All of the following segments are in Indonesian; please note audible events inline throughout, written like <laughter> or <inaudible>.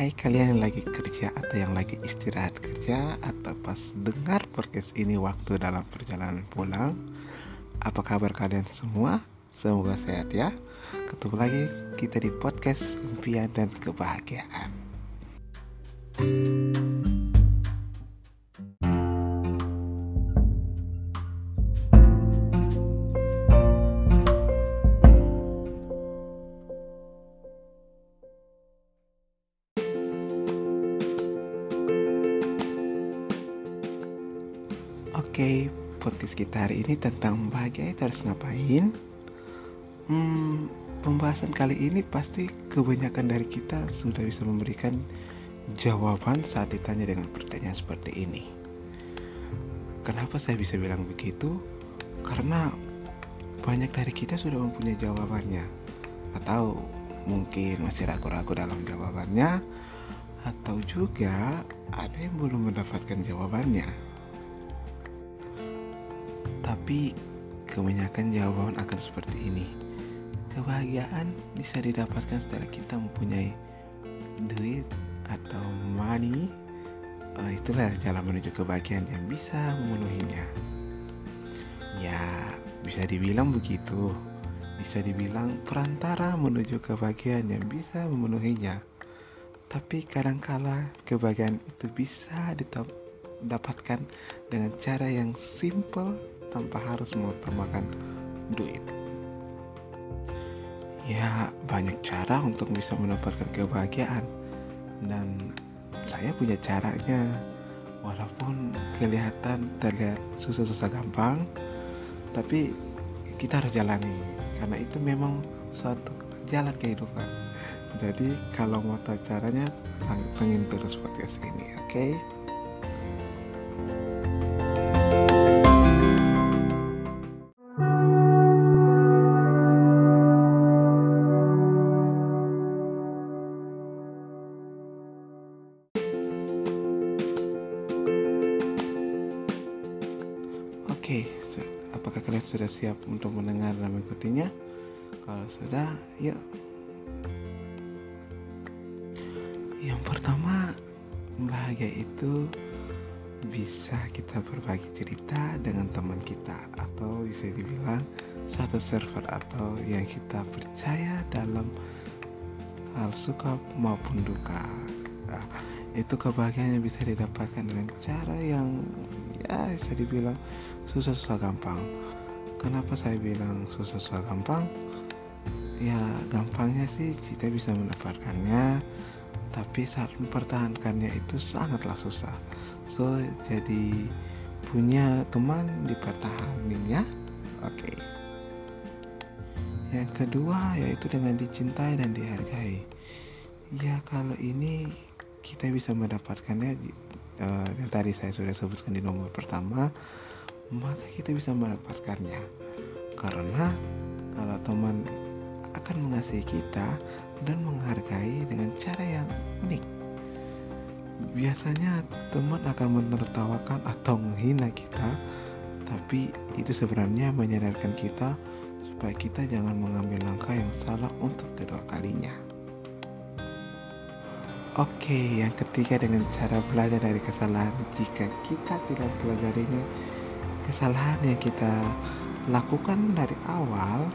Hai kalian yang lagi kerja atau yang lagi istirahat kerja atau pas dengar podcast ini waktu dalam perjalanan pulang Apa kabar kalian semua? Semoga sehat ya Ketemu lagi kita di podcast impian dan kebahagiaan Oke, kita hari ini tentang bahagia itu harus ngapain? Hmm, pembahasan kali ini pasti kebanyakan dari kita sudah bisa memberikan jawaban saat ditanya dengan pertanyaan seperti ini. Kenapa saya bisa bilang begitu? Karena banyak dari kita sudah mempunyai jawabannya, atau mungkin masih ragu-ragu dalam jawabannya, atau juga ada yang belum mendapatkan jawabannya tapi kebanyakan jawaban akan seperti ini. Kebahagiaan bisa didapatkan setelah kita mempunyai duit atau money. Oh, itulah jalan menuju kebahagiaan yang bisa memenuhinya. Ya, bisa dibilang begitu. Bisa dibilang perantara menuju kebahagiaan yang bisa memenuhinya. Tapi kadangkala kebahagiaan itu bisa didapatkan dengan cara yang simple tanpa harus mengutamakan duit. Ya, banyak cara untuk bisa mendapatkan kebahagiaan, dan saya punya caranya. Walaupun kelihatan terlihat susah-susah gampang, tapi kita harus jalani karena itu memang suatu jalan kehidupan. Jadi kalau mau tahu caranya, pantengin terus podcast ini, oke? Okay? Oke, okay, apakah kalian sudah siap untuk mendengar dan mengikutinya? Kalau sudah, yuk. Yang pertama, bahagia itu bisa kita berbagi cerita dengan teman kita atau bisa dibilang satu server atau yang kita percaya dalam hal suka maupun duka. Nah, itu kebahagiaan yang bisa didapatkan dengan cara yang ya bisa dibilang susah-susah gampang. Kenapa saya bilang susah-susah gampang? Ya gampangnya sih kita bisa mendapatkannya tapi saat mempertahankannya itu sangatlah susah. So jadi punya teman dipertahanin ya. Oke. Okay. yang kedua yaitu dengan dicintai dan dihargai. Ya kalau ini kita bisa mendapatkannya uh, yang tadi saya sudah sebutkan di nomor pertama maka kita bisa mendapatkannya karena kalau teman akan mengasihi kita dan menghargai dengan cara yang unik biasanya teman akan menertawakan atau menghina kita tapi itu sebenarnya menyadarkan kita supaya kita jangan mengambil langkah yang salah untuk kedua kalinya. Oke, yang ketiga dengan cara belajar dari kesalahan. Jika kita tidak pelajarinya kesalahan yang kita lakukan dari awal,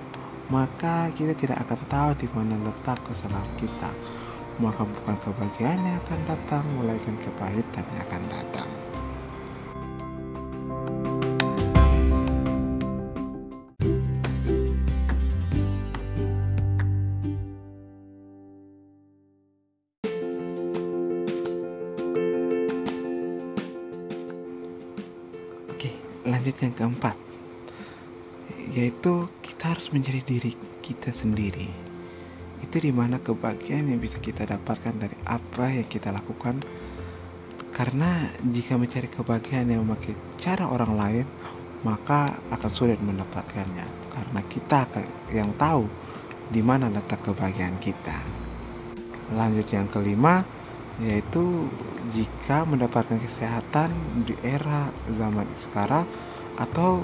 maka kita tidak akan tahu di mana letak kesalahan kita. Maka bukan kebahagiaan yang akan datang, melainkan kepahitan yang akan datang. Lanjut yang keempat yaitu kita harus menjadi diri kita sendiri. Itu di mana kebahagiaan yang bisa kita dapatkan dari apa yang kita lakukan. Karena jika mencari kebahagiaan yang memakai cara orang lain maka akan sulit mendapatkannya. Karena kita yang tahu di mana letak kebahagiaan kita. Lanjut yang kelima yaitu jika mendapatkan kesehatan di era zaman sekarang atau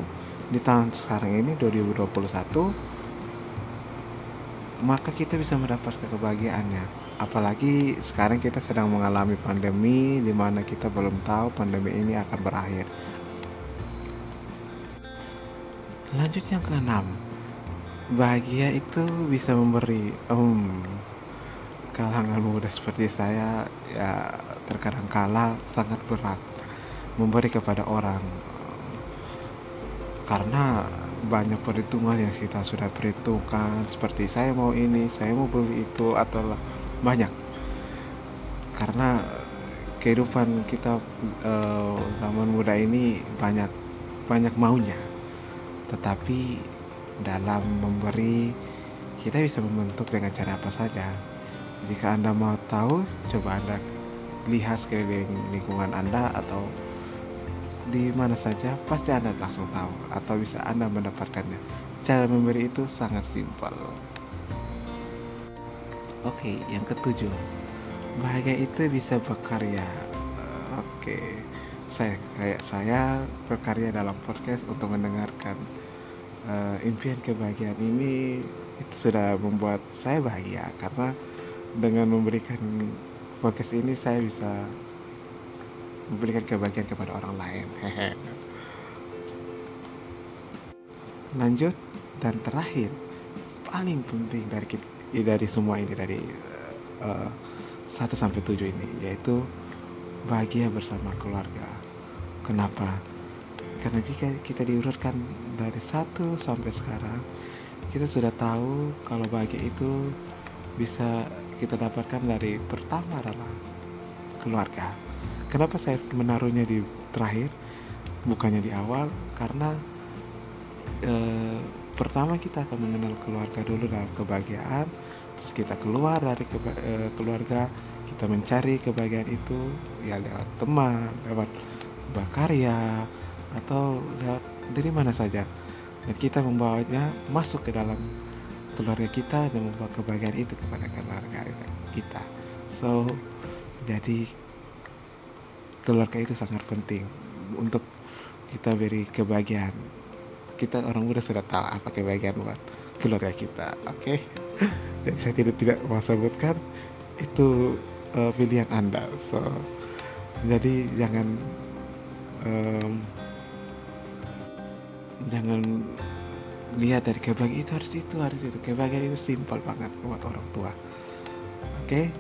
di tahun sekarang ini 2021 maka kita bisa mendapatkan kebahagiaannya. Apalagi sekarang kita sedang mengalami pandemi di mana kita belum tahu pandemi ini akan berakhir. Lanjut yang keenam. Bahagia itu bisa memberi um, kalangan muda seperti saya ya terkadang kala sangat berat. Memberi kepada orang karena banyak perhitungan yang kita sudah perhitungkan. Seperti saya mau ini saya mau beli itu atau banyak. Karena kehidupan kita uh, zaman muda ini banyak banyak maunya. Tetapi dalam memberi kita bisa membentuk dengan cara apa saja. Jika anda mau tahu coba anda lihat sekeliling lingkungan anda atau di mana saja pasti Anda langsung tahu atau bisa Anda mendapatkannya. Cara memberi itu sangat simpel. Oke, yang ketujuh. Bahagia itu bisa berkarya. Oke. Saya kayak saya berkarya dalam podcast untuk mendengarkan uh, impian kebahagiaan ini itu sudah membuat saya bahagia karena dengan memberikan podcast ini saya bisa memberikan kebahagiaan kepada orang lain hehe lanjut dan terakhir paling penting dari dari semua ini dari uh, 1 sampai 7 ini yaitu bahagia bersama keluarga. Kenapa? Karena jika kita diurutkan dari satu sampai sekarang, kita sudah tahu kalau bahagia itu bisa kita dapatkan dari pertama adalah keluarga. Kenapa saya menaruhnya di terakhir, bukannya di awal? Karena eh, pertama kita akan mengenal keluarga dulu dalam kebahagiaan, terus kita keluar dari keba eh, keluarga, kita mencari kebahagiaan itu ya lewat teman, lewat berkarya, atau lewat dari mana saja. Dan kita membawanya masuk ke dalam keluarga kita dan membawa kebahagiaan itu kepada keluarga kita. So, jadi keluarga itu sangat penting untuk kita beri kebahagiaan kita orang muda sudah tahu apa kebahagiaan buat keluarga kita oke <laughs> okay? jadi saya tidak tidak mau sebutkan itu uh, pilihan anda so jadi jangan um, jangan lihat dari kebahagiaan itu harus itu harus itu kebahagiaan itu simpel banget buat orang tua oke okay?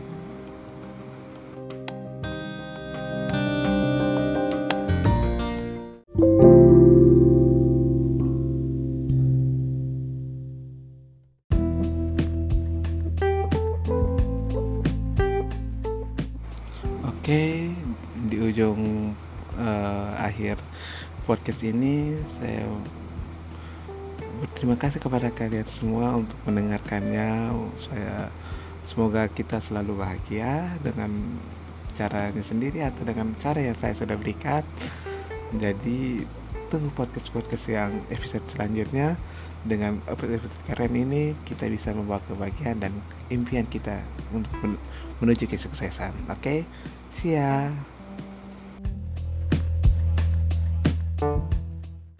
Akhir podcast ini saya berterima kasih kepada kalian semua untuk mendengarkannya. Saya semoga kita selalu bahagia dengan caranya sendiri atau dengan cara yang saya sudah berikan. Jadi tunggu podcast-podcast yang episode selanjutnya dengan episode keren ini kita bisa membawa kebahagiaan dan impian kita untuk menuju kesuksesan. Oke, okay? see ya.